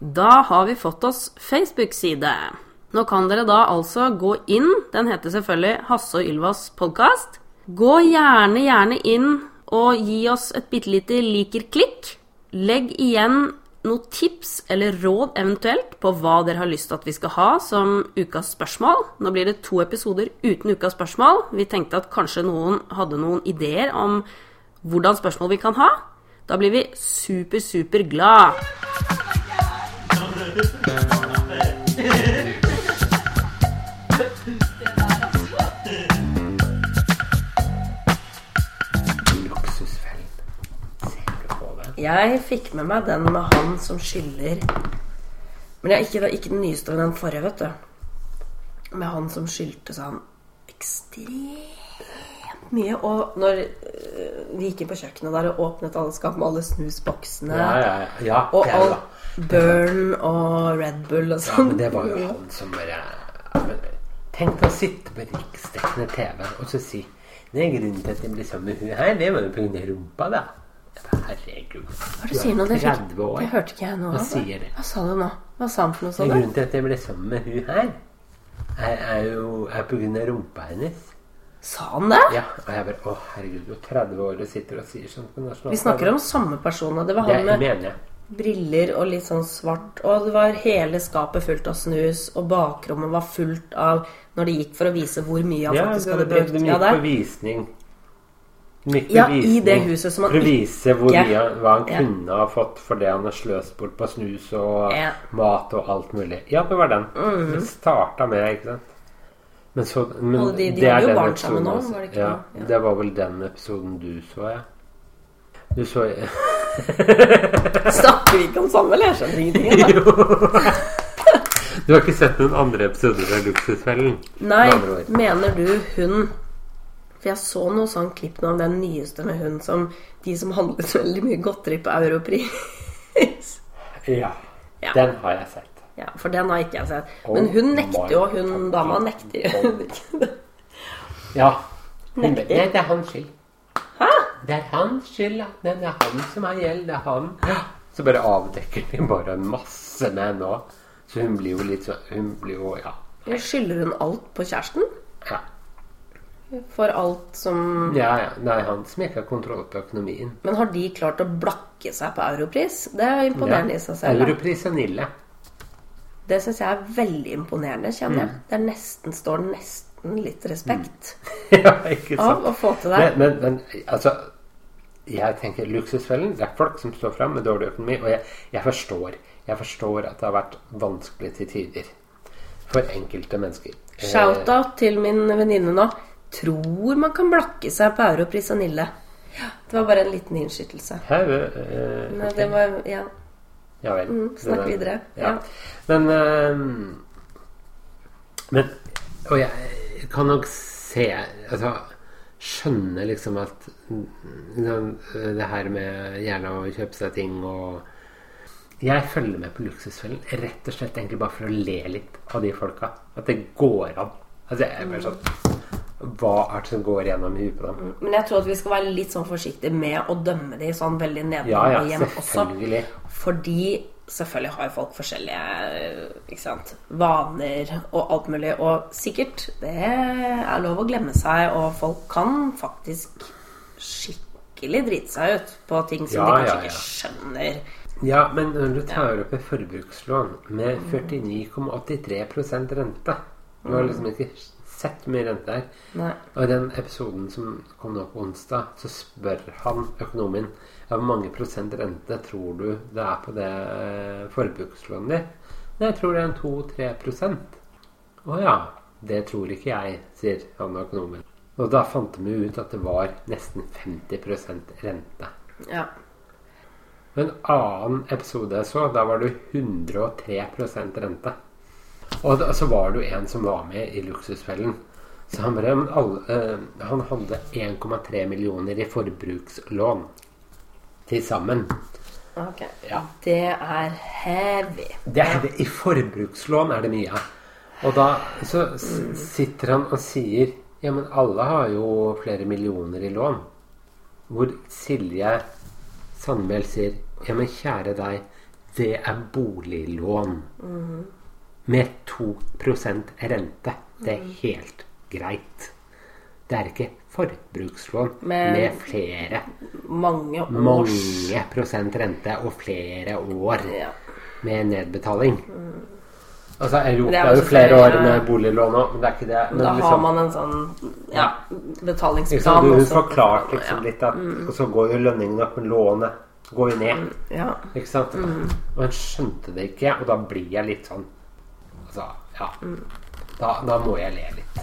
Da har vi fått oss Facebook-side. Nå kan dere da altså gå inn, den heter selvfølgelig Hasse og Ylvas podkast. Gå gjerne, gjerne inn og gi oss et bitte lite liker-klikk. Legg igjen noen tips eller råd eventuelt på hva dere har lyst til at vi skal ha som ukas spørsmål. Nå blir det to episoder uten ukas spørsmål. Vi tenkte at kanskje noen hadde noen ideer om hvordan spørsmål vi kan ha. Da blir vi super, super glad. Jeg fikk med meg den med han som skylder Men jeg, ikke, ikke den nyeste, men den forrige, vet du. Med han som skyldte sånn ekstremt mye. Og når øh, vi gikk inn på kjøkkenet der og åpnet alle skap med alle snusboksene Ja, ja, ja. ja og all Burn og Red Bull og Ja, sånn. men det var jo han som bare ja, Tenk å sitte på riksdekkende TV og så si Det er grunnen til at jeg ble sammen med hun her, det var jo av rumpa, da. Herregud. Hva er det du sier nå? Det, fikk, 30 år. det hørte ikke jeg nå. Hva sier det? Hva sa du nå? Hva sa han for noe sånt? grunnen til at jeg ble sammen med hun her, er, er jo er på grunn av rumpa hennes. Sa han det? Ja, og jeg bare Å, herregud, du er 30 år og sitter og sier sånt på nasjonal Vi snakker om samme person, og det var Det han med briller og litt sånn svart. Og det var hele skapet fullt av snus, og bakrommet var fullt av Når de gikk for å vise hvor mye han Ja, faktisk det, hadde det, brukt. de Ja, gikk på visning. På Ja, i det huset som han For å vise hvor mye mye, hva han Ja. kunne ha fått for det han har sløst bort på snus og Ja. mat og alt mulig. Ja, det var den. Det starta med, ikke sant. Men så men Og de- de det hadde jo barn sammen nå, var det ikke ja, det? Ja. Det var vel den episoden du så, ja. Du så Snakker vi ikke om samme, eller? Jeg skjønner ingenting. Jo. Du har ikke sett noen andre episoder av Luksusfellen? Nei, mener du hun For jeg så noe sånn klipp nå om den nyeste med hun som De som handlet veldig mye godteri på Europris. Ja. Ja. Den har jeg sett. Ja, for den har ikke jeg sett. Oh Men hun nekter jo. Hun dama nekter jo. Ja. Hun, det er hans skyld. Hæ? Det er hans skyld. Det er han som har gjeld. Det er han. Så bare avdekker de bare masse med nå. Så hun blir jo litt sånn Hun blir jo Ja. Skylder hun alt på kjæresten? Ja, For alt som ja, ja. Er han som ikke har kontroll på økonomien. Men har de klart å blakke seg på Europris? Det er imponerende i seg selv. Europris er Nille. Det syns jeg er veldig imponerende, kjenner Mm. jeg. Det er nesten, står nesten litt respekt ja, ikke av å få til det. Men, men, men altså Jeg tenker Luksusfellen. Det er folk som står fram med dårlig økonomi. Og jeg, jeg forstår Jeg forstår at det har vært vanskelig til tider for enkelte mennesker. Shout-out til min venninne nå. Tror man kan blakke seg på Europris og Nille. Det var bare en liten innskytelse. Hæ, eh, Nei, ok. det var, ja. Ja vel. Mm, snakk men, videre. Ja. Ja. Men uh, Men Og jeg kan nok se Altså skjønne liksom at liksom, det her med gjerne å kjøpe seg ting og Jeg følger med på Luksusfellen rett og slett egentlig bare for å le litt av de folka. At det går an. Altså jeg er bare sånn Hva er det som går gjennom huet på dem? Men jeg tror at vi skal være litt sånn forsiktige med å dømme de sånn veldig Ja, nedenfra ja, hjem også. Fordi selvfølgelig har folk forskjellige ikke sant, vaner og alt mulig. Og sikkert, det er lov å glemme seg, og folk kan faktisk skikkelig drite seg ut på ting som Ja, de kanskje ja, ja. ikke skjønner. Ja, men når du tar opp et forbrukslån med 49,83% rente Du har liksom ikke sett mye rente er. Nei. Og i den episoden som kom nå på onsdag, så spør han økonomen ja, hvor mange prosent rente tror du det er på det eh, forbrukslånet ditt. Nei, Jeg tror det er en 2-3 prosent. Å ja. Det tror ikke jeg, sier han økonomen. Og da fant vi ut at det var nesten 50% rente. Ja. En annen episode jeg så, da var det 103% rente. Og da, så var det jo en som var med i Luksusfellen. Så han, bare, alle, eh, han hadde 1,3 millioner i forbrukslån til sammen. Ok. Ja. Det er heavy. Det er, det, I forbrukslån er det mye. Og da så sitter han og sier Ja, men alle har jo flere millioner i lån. Hvor Silje Sandmæl sier Ja, men kjære deg, det er boliglån med 2% rente. Det er helt greit. Det er ikke forbrukslån Men- med flere Mange års mange prosent rente og flere år Ja. med nedbetaling. Altså, Europa er, Det er jo flere år med boliglån òg, men det er ikke det. Men da har liksom- man en sånn ja, betalingsplan. Liksom, Hun forklarte liksom Ja. litt at Og så går jo lønningen opp, men lånet går jo ned. Ja. Ikke sant? Mm. Og hun skjønte det ikke, og da blir jeg litt sånn Altså, ja. Da, da må jeg le litt.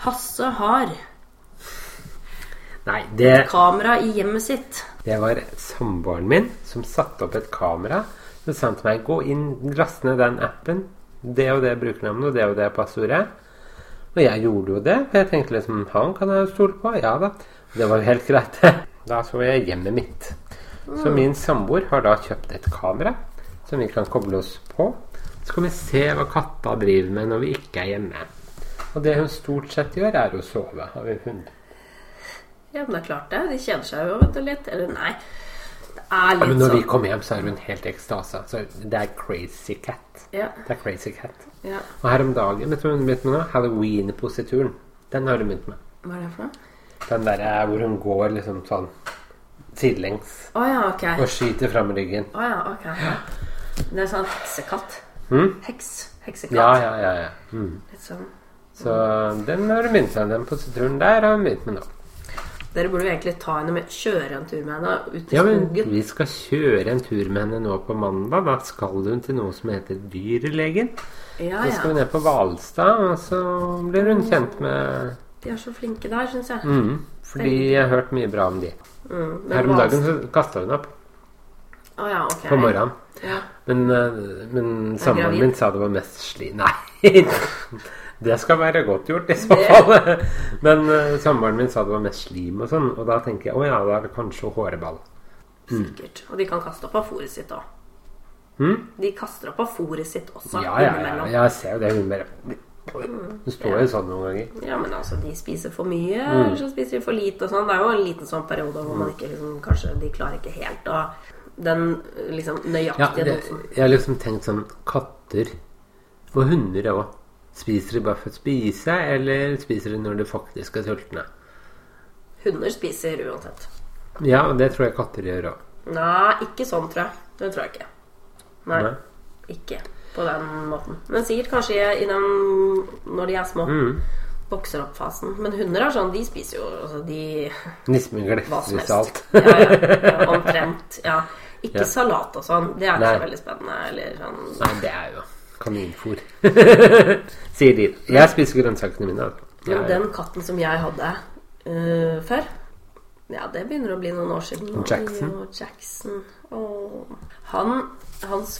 Hasse har Nei, det, kamera i hjemmet sitt. det var samboeren min som satte opp et kamera. Så sa han til meg gå inn, last ned den appen. Det og det brukernavnet og det og det passordet. Og jeg gjorde jo det. For jeg tenkte liksom Han kan jeg jo stole på. Ja da. Det var jo helt greit. Da så jeg hjemmet mitt. Så min samboer har da kjøpt et kamera som vi kan koble oss på. Så kan vi se hva katta driver med når vi ikke er hjemme. Og det hun stort sett gjør, er å sove, har vi funnet. Ja, men det er klart det. De kjeder seg jo vet du, litt. Eller nei. Det er Ja, men når vi sånn kommer hjem, så er hun helt i ekstase. Så det er crazy cat. ja, Det er crazy cat. ja. Og her om dagen, vet du hva hun begynte med nå? Halloween-posituren. Den har hun begynt med. Hva er det for noe? Den der er hvor hun går liksom sånn sidelengs Oh, ja, ok. og skyter fram ryggen. Å ja, ok. Det er sånn heksekatt. Mm? Heks. Heksekatt. Ja, ja, ja. ja. Mm. Litt sånn. Så den har hun begynt med. Den posituren der har hun begynt med nå. Dere burde jo egentlig ta henne med, kjøre en tur med henne ut i Ja, men vi skal kjøre en tur med henne nå på mandag. Da skal hun til noe som heter Dyrlegen. Ja, Så skal ja. vi ned på Hvalstad, og så blir hun kjent med De er så flinke der, syns jeg. mm, Fordi jeg har hørt mye bra om de. Mm. Her om dagen så kasta hun opp Oh, ja, ok. på morgenen. Ja. Men, eh, men samboeren min sa det var mest sli... Nei! Det skal være godt gjort, i så Det- fall. Men uh, samboeren min sa det var mest slim og sånn, og da tenker jeg å ja, da er det kanskje håreball. Sikkert. Og de kan kaste opp av fôret sitt òg. Mm? De kaster opp av fôret sitt også. Ja, ja, ja, jeg ser jo det. Hun bare Hun står jo sånn noen ganger. Ja, men altså, de spiser for mye, Mm. eller så spiser de for lite og sånn. Det er jo en liten sånn periode hvor man ikke liksom Kanskje de klarer ikke helt å Den liksom nøyaktige ja, dosen. jeg har liksom tenkt sånn Katter og hunder òg. Spiser de bare for å spise, eller spiser de når de faktisk er sultne? Hunder spiser uansett. Ja, og det tror jeg katter gjør òg. Nei, ikke sånn, tror jeg. Det tror jeg ikke. Nei, Nei. ikke på den måten. Men sikkert kanskje i den når de er små. Mm. Vokser opp-fasen. Men hunder er sånn, de spiser jo altså de Nismen glefser helst. alt. Ja, ja, ja, omtrent. Ja. Ikke Ja. salat og sånn. Det er ikke Nei. så veldig spennende. Eller sånn Nei, det er jo kaninfôr. Sier de. Jeg spiser grønnsakene mine. Ja, den katten som jeg hadde uh, før Ja, det begynner å bli noen år siden. Jackson. Jackson. Og Han, hans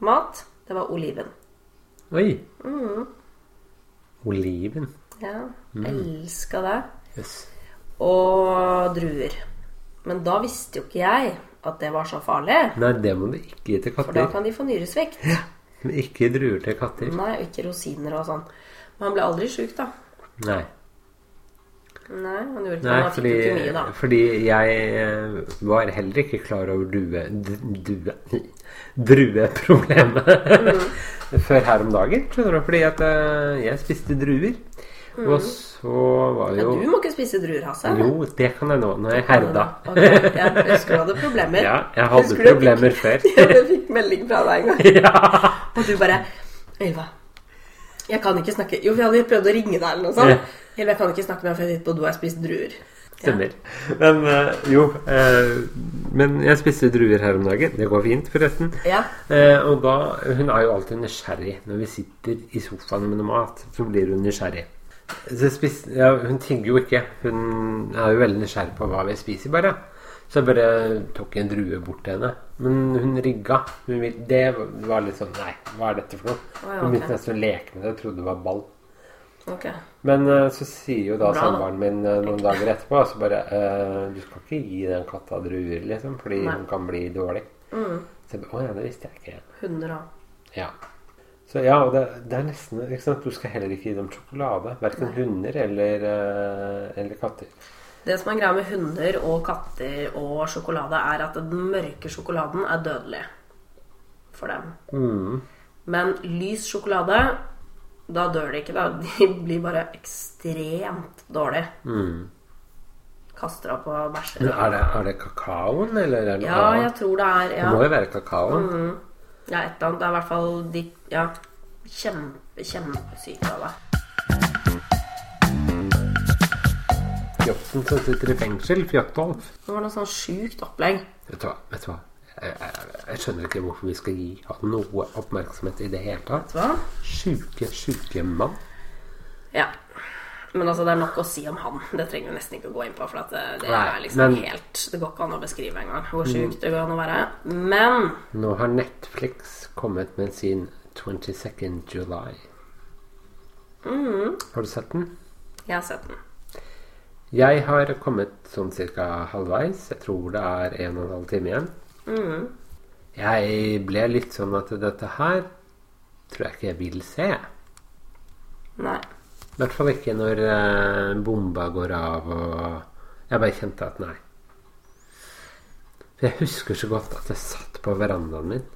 favorittmat, det var oliven. Oi. Mm. Oliven. Ja, Mm. elska det. Yes. Og druer. Men da visste jo ikke jeg at det var så farlig. Nei, det må du ikke gi til katter. For da kan de få nyresvikt. Men Ikke druer til katter. Nei, og ikke rosiner og sånn. Men han ble aldri sjuk, da. Nei. Nei, han gjorde ikke. Nei, Han fordi, ikke mye, da. fordi jeg eh, var heller ikke klar over due... Due Drueproblemet Mm. før her om dagen. Skjønner du? Fordi at eh, jeg spiste druer. Og så var jo Ja, du må ikke spise druer, Hasse. Jo, det kan jeg nå. Nå er jeg herda. Okay. jeg husker du hadde problemer. Ja, jeg hadde Husker problemer fikk- før. Jeg fikk melding fra deg en gang, ja. og du bare Ylva, jeg kan ikke snakke Jo, vi hadde prøvd å ringe deg eller noe sånt. Ylva, jeg kan ikke snakke med ham før jeg sitter på do og har spist druer. Stemmer. Men øh, jo øh, Men jeg spiste druer her om dagen. Det går fint, forresten. Ja. Eh, og da Hun er jo alltid nysgjerrig. Når vi sitter i sofaen med noe mat, så blir hun nysgjerrig. Så spis, ja, hun tigger jo ikke. Hun er jo veldig nysgjerrig på hva vi spiser, bare. Så jeg bare tok en drue bort til henne. Men hun rigga. Hun, det var litt sånn Nei, hva er dette for noe? Ja, Hun begynte nesten å leke med det. og trodde det var ball. Ok. Men eh, så sier jo da samboeren min eh, noen dager etterpå så bare eh, Du skal ikke gi den katta druer, liksom, fordi Nei. hun kan bli dårlig. Mm. Så jeg Å ja, det visste jeg ikke. Hunder. Ja. Så ja, og det, det er nesten ikke sant? Du skal heller ikke gi dem sjokolade. Verken hunder eller, eh, eller katter. Det som er greia med hunder og katter og sjokolade, er at den mørke sjokoladen er dødelig for dem. Men lys sjokolade, da dør de ikke. da De blir bare ekstremt dårlige. Kaster opp og bæsjer. Men er det, er det kakaoen, eller er det Ja, jeg tror det er Det må jo være kakaoen. Ja, et eller annet. Det er i hvert fall de Ja. Kjempe, kjempesyke av det. Fjotten som sitter i fengsel. Fjottolf. Det var noe sånn sjukt opplegg. Vet du hva? Vet du hva? Jeg, jeg, skjønner ikke hvorfor vi skal gi han noe oppmerksomhet i det hele tatt. Hva? Sjuke, sjuke mann. Ja. Men altså, det er nok å si om han. Det trenger vi nesten ikke å gå inn på. For at det, det Nei, er liksom men- helt Det går ikke an å beskrive engang hvor sjukt det går an å være. Men Nå har Netflix kommet med sin 22nd July. Har du sett den? jeg har sett den. Jeg har kommet sånn cirka halvveis. Jeg tror det er en og en halv time igjen. Jeg ble litt sånn at dette her tror jeg ikke jeg vil se. Nei. I hvert fall ikke når eh, bomba går av og Jeg bare kjente at nei. For jeg husker så godt at jeg satt på verandaen min,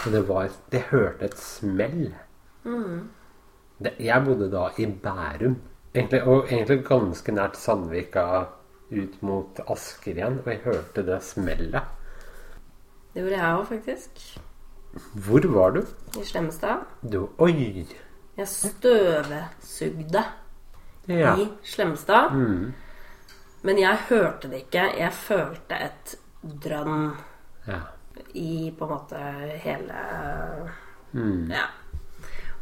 og det var Det hørte et smell. Det, jeg bodde da i Bærum, egentlig, og egentlig ganske nært Sandvika ut mot Asker igjen, og jeg hørte det smellet. Det gjorde jeg òg, faktisk. Hvor var du? I Slemmestad. Du Oi! Jeg støvsugde Ja. i Slemmestad. Men jeg hørte det ikke. Jeg følte et drønn ja. i på en måte hele Ja.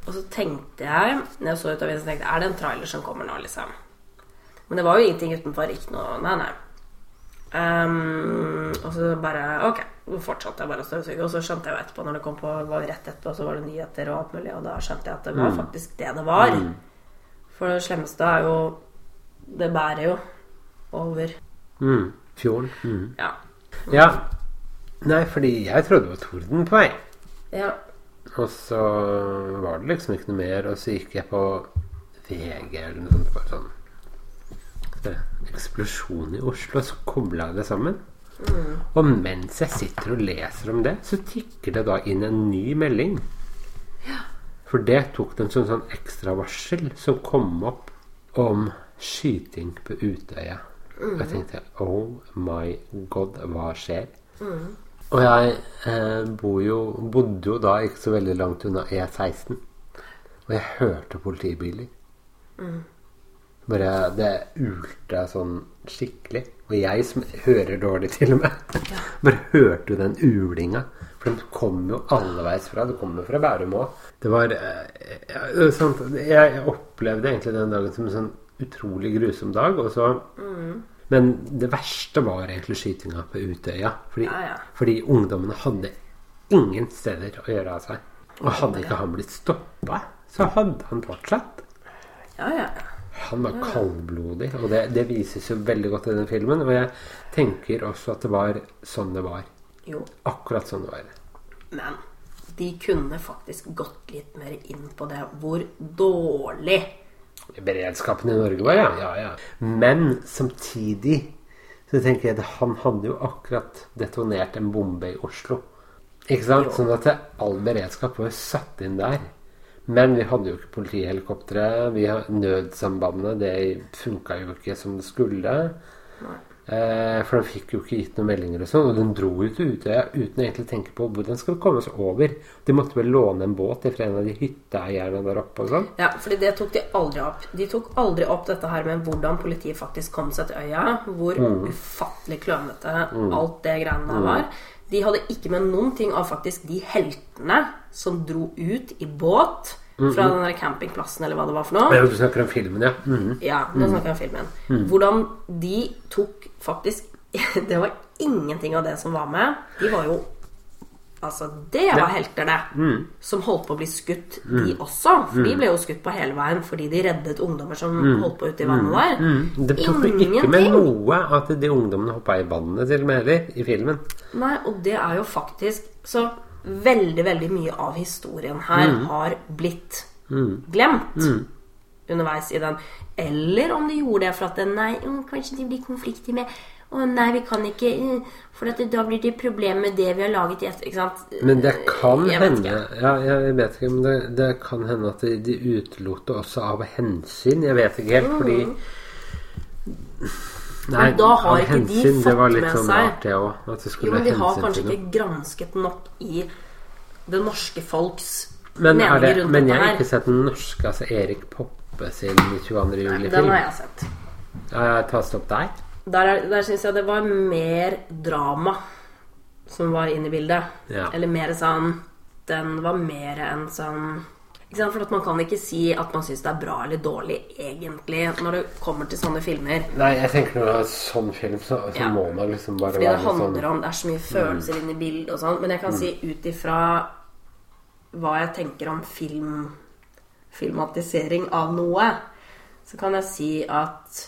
Og så tenkte jeg Når jeg så ut av vinduet, tenkte jeg Er det en trailer som kommer nå, liksom? Men det var jo ingenting utenfor. Ikke noe Nei, nei. Ehm, og så bare Ok, fortsatte jeg bare å støvsuge. Og så skjønte jeg jo etterpå, når det kom på var rett etterpå, så var det nyheter og alt mulig, og da skjønte jeg at det var faktisk det det var. For det slemmeste er jo Det bærer jo over. Mm. Fjorden. Mm. Ja. Ja. Nei, fordi jeg trodde det var torden på vei. ja. Og så var det liksom ikke noe mer, og så gikk jeg på VG eller noe sånt. Bare sånn det, Eksplosjon i Oslo, så kobla jeg det sammen. Og mens jeg sitter og leser om det, så tikker det da inn en ny melding. Ja. For det tok den som sånn ekstravarsel som kom opp om skyting på Utøya. Og jeg tenkte oh my god, hva skjer? Og jeg eh, bor jo, bodde jo da ikke så veldig langt unna E16. Og jeg hørte politibiler. Bare Det ulte sånn skikkelig. Og jeg som hører dårlig, til og med, bare hørte jo den ulinga. For de kom jo alleveis fra. Det kom jo fra Bærum òg. Det var eh, ja, er jeg, opplevde egentlig den dagen som en sånn utrolig grusom dag. Og så Men det verste var egentlig skytinga på Utøya. Fordi, Ja, ja. fordi ungdommene hadde ingen steder å gjøre av seg. Og hadde ikke han blitt stoppa, så hadde han fortsatt. Ja, ja. Han var kaldblodig, og det, det vises jo veldig godt i den filmen. Og jeg tenker også at det var sånn det var. Jo. Akkurat sånn det var. Men de kunne faktisk gått litt mer inn på det hvor dårlig Beredskapen i Norge var, ja. ja, ja. Men samtidig så tenker jeg at han hadde jo akkurat detonert en bombe i Oslo. Ikke sant? Sånn at all beredskap var jo satt inn der. Men vi hadde jo ikke politihelikoptre. Vi har Nødsambandet det funka jo ikke som det skulle. Eh, for de fikk jo ikke gitt noen meldinger og sånn. Og den dro jo til Utøya uten å tenke på hvordan skal vi komme oss over. De måtte vel låne en båt fra en av de hytteeierne der oppe og sånn. Ja, fordi det tok de aldri opp. De tok aldri opp dette her med hvordan politiet faktisk kom seg til øya. Hvor ufattelig klønete alt det greiene der var. De hadde ikke med noen ting av faktisk de heltene som dro ut i båt fra den der campingplassen eller hva det var for noe. Ja, du snakker om filmen, ja. Mhm. Ja, nå snakker jeg om filmen. Hvordan de tok faktisk Det var ingenting av det som var med. De var jo Altså, det var helter, det. Som holdt på å bli skutt, de også. For de ble jo skutt på hele veien fordi de reddet ungdommer som holdt på ute i vannet der. Det tok jo ikke med noe at de ungdommene hoppa i vannet til og med heller, i filmen. Nei, og det er jo faktisk Så veldig, veldig mye av historien her har blitt glemt underveis i den. Eller om de gjorde det for at Nei, kanskje de blir konflikter med Å nei, vi kan ikke eh, For at det, da blir det problem med det vi har laget i etter... Ikke? Men det kan Jeg hende ikke. ja, jeg vet ikke, men det, det kan hende at de, de utelot det også av hensyn. Jeg vet ikke helt, fordi Nei, Men da har av hensyn, de fått det var litt med sånn seg- rart, det også, Jo, men de har kanskje ikke gransket nok i det norske folks Men, er rundt det, men jeg har ikke sett den norske, altså Erik Poppe sin 22. Juli-film. Den har jeg sett. Ja, Tas det opp der? Der, er- der syns jeg det var mer drama som var inne i bildet. Ja. Eller mer sånn Den var mer en sånn? For Man kan ikke si at man syns det er bra eller dårlig, egentlig, når det kommer til sånne filmer. Nei, jeg tenker når det er sånn film, så, så Ja. må man liksom bare Fordi det handler sånn om Det er så mye følelser inne i bildet og sånn. Men jeg kan si ut ifra hva jeg tenker om film filmatisering av noe, så kan jeg si at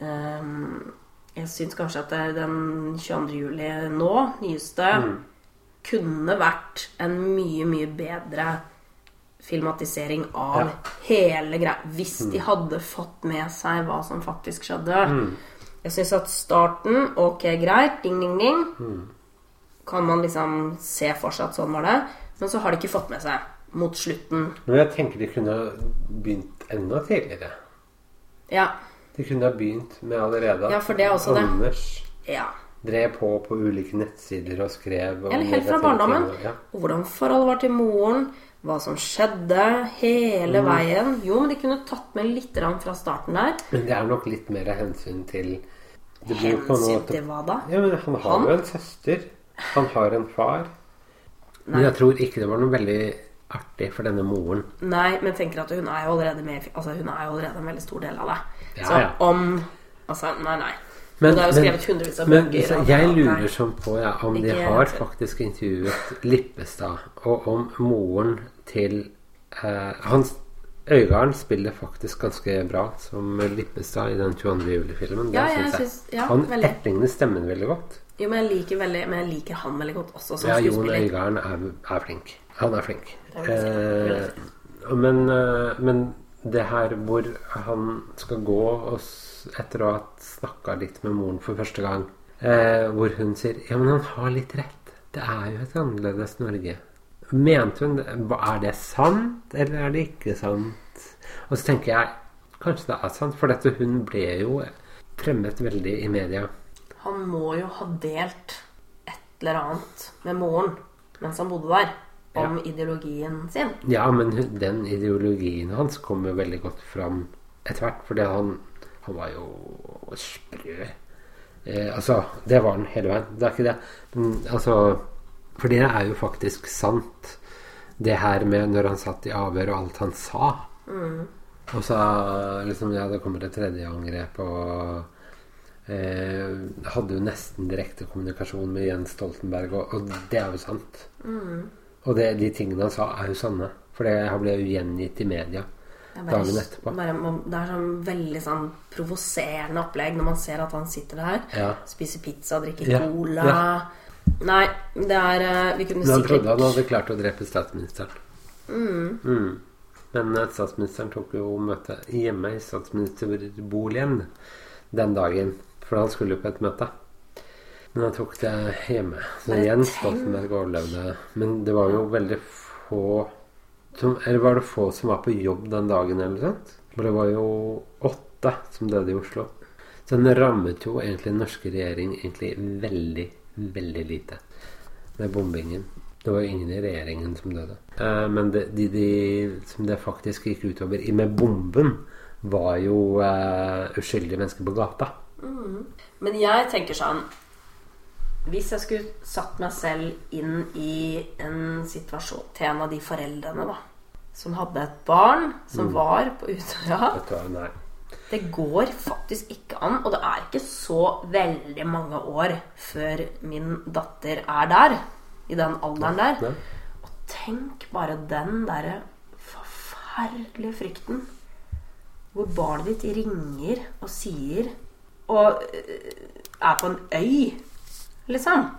Jeg syns kanskje at den 22. juli nå, nyeste, kunne vært en mye, mye bedre filmatisering av Ja. hele greia. Hvis de hadde fått med seg hva som faktisk skjedde. Jeg syns at starten Ok, greit. Ding, ding, ding. Kan man liksom se for seg at sånn var det. Men så har de ikke fått med seg mot slutten. Men jeg tenker de kunne begynt enda tidligere. Ja. De kunne ha begynt med allerede Ja, for det er også det. Anders ja. drev på på ulike nettsider og skrev om Eller helt fra barndommen. Og, Ja. Og hvordan forholdet var til moren. Hva som skjedde hele Mm. veien. Jo, men de kunne tatt med litt fra starten der. Men det er nok litt mer hensyn til det Hensyn til hva da? Ja, men han har Han? jo en søster. Han har en far. Men jeg tror ikke det var noe veldig artig for denne moren. Nei, men tenker at hun er jo allerede med Altså, hun er jo allerede en veldig stor del av det. Ja, så ja. om Altså, nei, nei. Men, det er jo men- skrevet hundrevis av men bøker. så jeg nei. lurer sånn på ja, om de har faktisk intervjuet Lippestad, og om moren til eh, Hans Øygarden spiller faktisk ganske bra som Lippestad i den 22. juli-filmen. Ja, ja, Han etterligner stemmen veldig godt. Jo, men jeg liker veldig Men jeg liker han veldig godt også som Ja, Jon. Øigarden er, er flink. Han er flink. Jeg Eh, men, eh, men det her hvor han skal gå og etter å ha snakka litt med moren for første gang, eh, hvor hun sier Ja, men han har litt rett. Det er jo et annerledes Norge. Mente hun det? Er det sant, eller er det ikke sant? Og så tenker jeg kanskje det er sant, for dette hun ble jo fremmet veldig i media. Han må jo ha delt et eller annet med moren mens han bodde der, om ideologien sin. Ja, men den ideologien hans kom jo veldig godt fram etter hvert. Fordi han, han var jo sprø. Eh, altså, det var han hele veien. Det er ikke det. Men altså For det er jo faktisk sant, det her med når han satt i avhør og alt han sa. Og så liksom Ja, det kommer et tredje angrep, og eh, hadde jo nesten direkte kommunikasjon med Jens Stoltenberg, og, og det er jo sant. Og det, de tingene han sa, er jo sanne. For det har jo gjengitt i media bare- dagen etterpå. Bare, det er sånn veldig sånn provoserende opplegg når man ser at han sitter der, Ja. spiser pizza, drikker Ja, cola ja. Nei, det er eh, Vi kunne Men han sikkert trodde han hadde klart å drepe statsministeren. Mm. Men eh, statsministeren tok jo møte hjemme i statsministerboligen den dagen. For han skulle jo på et møte. Men han tok det hjemme. Så Jens Stoltenberg overlevde. Men det var jo veldig få som, Eller var det få som var på jobb den dagen, eller noe sånt? For det var jo åtte som døde i Oslo. Så den rammet jo egentlig den norske regjering egentlig veldig, veldig lite med bombingen. Det var jo ingen i regjeringen som døde. Eh, men de, de, de som det faktisk gikk utover med bomben, var jo eh, uskyldige mennesker på gata. Men jeg tenker sånn Hvis jeg skulle satt meg selv inn i en situasjon til en av de foreldrene da som hadde et barn som var på Utøya nei. Det går faktisk ikke an, og det er ikke så veldig mange år før min datter er der. I den alderen der. Og tenk bare den derre forferdelige frykten. Hvor barnet ditt ringer og sier Og øh, er på en øy, liksom.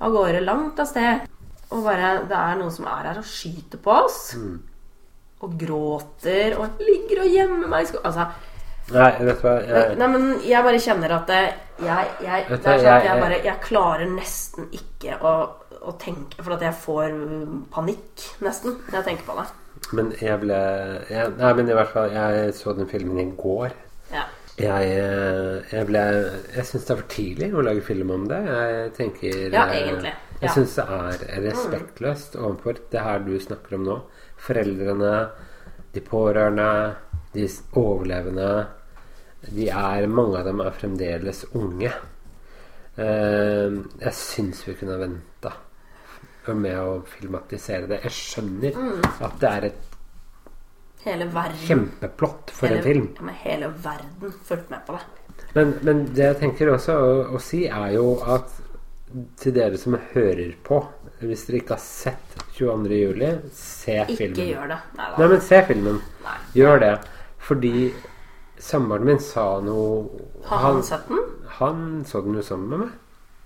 Av gårde langt av sted. Og bare Det er noen som er her og skyter på oss. og gråter og ligger og gjemmer meg i skogen Altså, Nei, vet du hva jeg, Nei, men jeg bare kjenner at det, jeg, jeg, det er sånn at jeg- jeg bare Jeg klarer nesten ikke å, å tenke For at jeg får mm, panikk, nesten, når jeg tenker på det. Men jeg ble jeg, Nei, men i hvert fall Jeg så den filmen i går. Jeg, eh, jeg ble Jeg syns det er for tidlig å lage film om det. Jeg tenker Ja, egentlig. Ja. Jeg syns det er respektløst overfor det her du snakker om nå. Foreldrene, de pårørende, de overlevende. De er Mange av dem er fremdeles unge. Eh, jeg syns vi kunne venta med å filmatisere det. Jeg skjønner Mm. at det er et Hele verden kjempeplott for hele, en film. Ja, men hele verden fulgte med på det. Men, men det jeg tenker også å, å si, er jo at til dere som hører på Hvis dere ikke har sett 22. juli, se Ikke filmen. gjør det. Nei. Nei, men se filmen. Nei. Gjør det. Fordi samboeren min sa noe Har han sett den? han så den jo sammen med meg.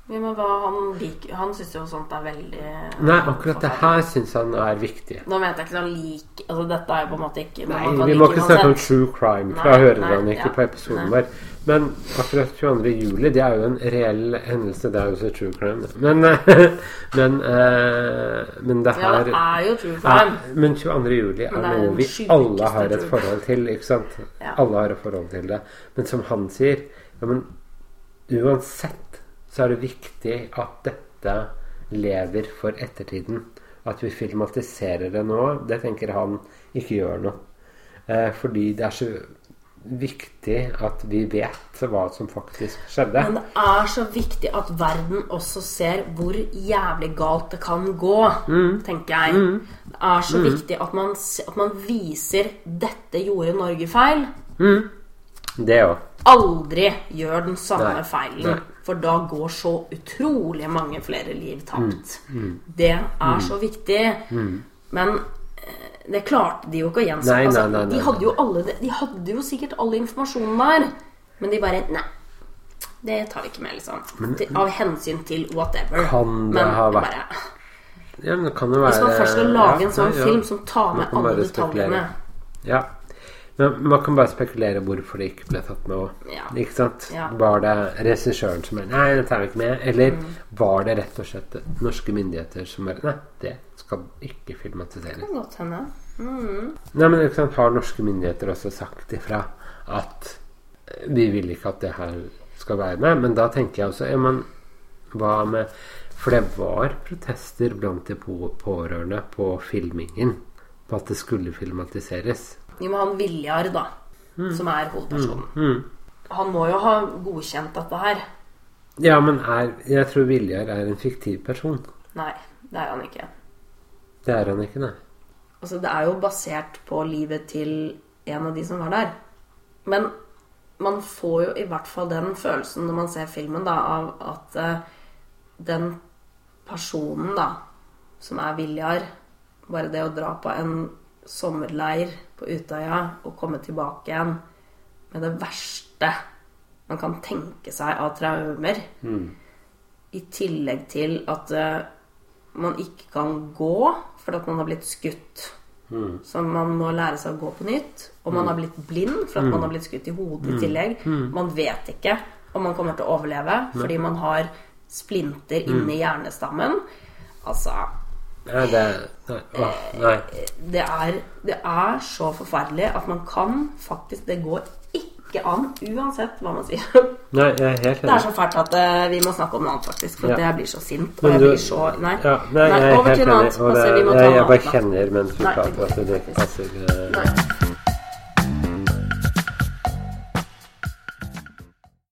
Ja, men hva, han liker Han syns jo sånt er veldig Nei, akkurat det her syns han er viktig. Nå mente jeg ikke sånn lik Altså, dette er jo på en måte ikke Nei, vi må ikke snakke om true crime, for da hører nei, han ikke ja, på episoden nei. vår. Men akkurat 22. juli, det er jo en reell hendelse. Det er jo også true crime. Men, men, eh, men det Ja, det er jo true Ja, crime. men 22. juli er er noe vi alle har et forhold til, ikke sant? Ja. Alle har et forhold til det. Men som han sier, ja, men uansett så er det viktig at dette lever for ettertiden. At vi filmatiserer det nå, det tenker han ikke gjør noe. Eh, fordi det er så viktig at vi vet hva som faktisk skjedde. Men det er så viktig at verden også ser hvor jævlig galt det kan gå, Mm. tenker jeg. Det er så viktig at man, at man viser 'dette gjorde Norge feil'. Det òg. Aldri gjør den samme Nei, feilen. nei. For da går så utrolig mange flere liv tapt. Mm, Det er så viktig. Men eh, det klarte de jo ikke å gjenskape. Altså, de, hadde jo alle, de hadde jo sikkert all informasjonen der. Men de bare Nei. Det tar vi ikke med, liksom. Til, av hensyn til whatever. Kan det Men ha vært- bare, Ja, men det kan jo være Hvis man først skal lage ja, en sånn ja. film som tar med alle detaljene Ja. Men man kan bare spekulere hvorfor det ikke ble tatt med òg. Ja. Ikke sant? Ja. Mm. Var det regissøren som er Nei, det tar vi ikke med. Eller var det rett og slett norske myndigheter som er Nei, det skal ikke filmatiseres. Kan godt hende. Nei, men ikke sant, Har norske myndigheter også sagt ifra at eh, vi vil ikke at det her skal være med? Men da tenker jeg også ja, men hva med For det var protester blant de pårørende på filmingen på at det skulle filmatiseres. Vi må ha en Viljar, da. Mm. Som er hovedpersonen. Han må jo ha godkjent dette her. Ja, men er, jeg tror Viljar er en fiktiv person. Nei, det er han ikke. Det er han ikke, nei. Altså, det er jo basert på livet til en av de som var der. Men man får jo i hvert fall den følelsen når man ser filmen, da, av at uh, den personen, da, som er Viljar Bare det å dra på en sommerleir på Utøya og komme tilbake igjen med det verste man kan tenke seg av traumer, i tillegg til at uh, man ikke kan gå fordi at man har blitt skutt. Så man må lære seg å gå på nytt. Og man har blitt blind fordi at man har blitt skutt i hodet i tillegg. Man vet ikke om man kommer til å overleve fordi man har splinter inni hjernestammen. Altså Nei, det Nei. Nei. det er, det er så forferdelig at man kan faktisk Det går ikke an, uansett hva man sier. nei, jeg er helt Det er så fælt at uh, vi må snakke om noe annet, faktisk. For Ja. jeg blir så sint. Og jeg blir så Nei. Ja, nei, jeg er helt enig. Og det, Altså, må ta jeg, jeg bare kjenner mens du prater at det ikke passer. Uh, Nei.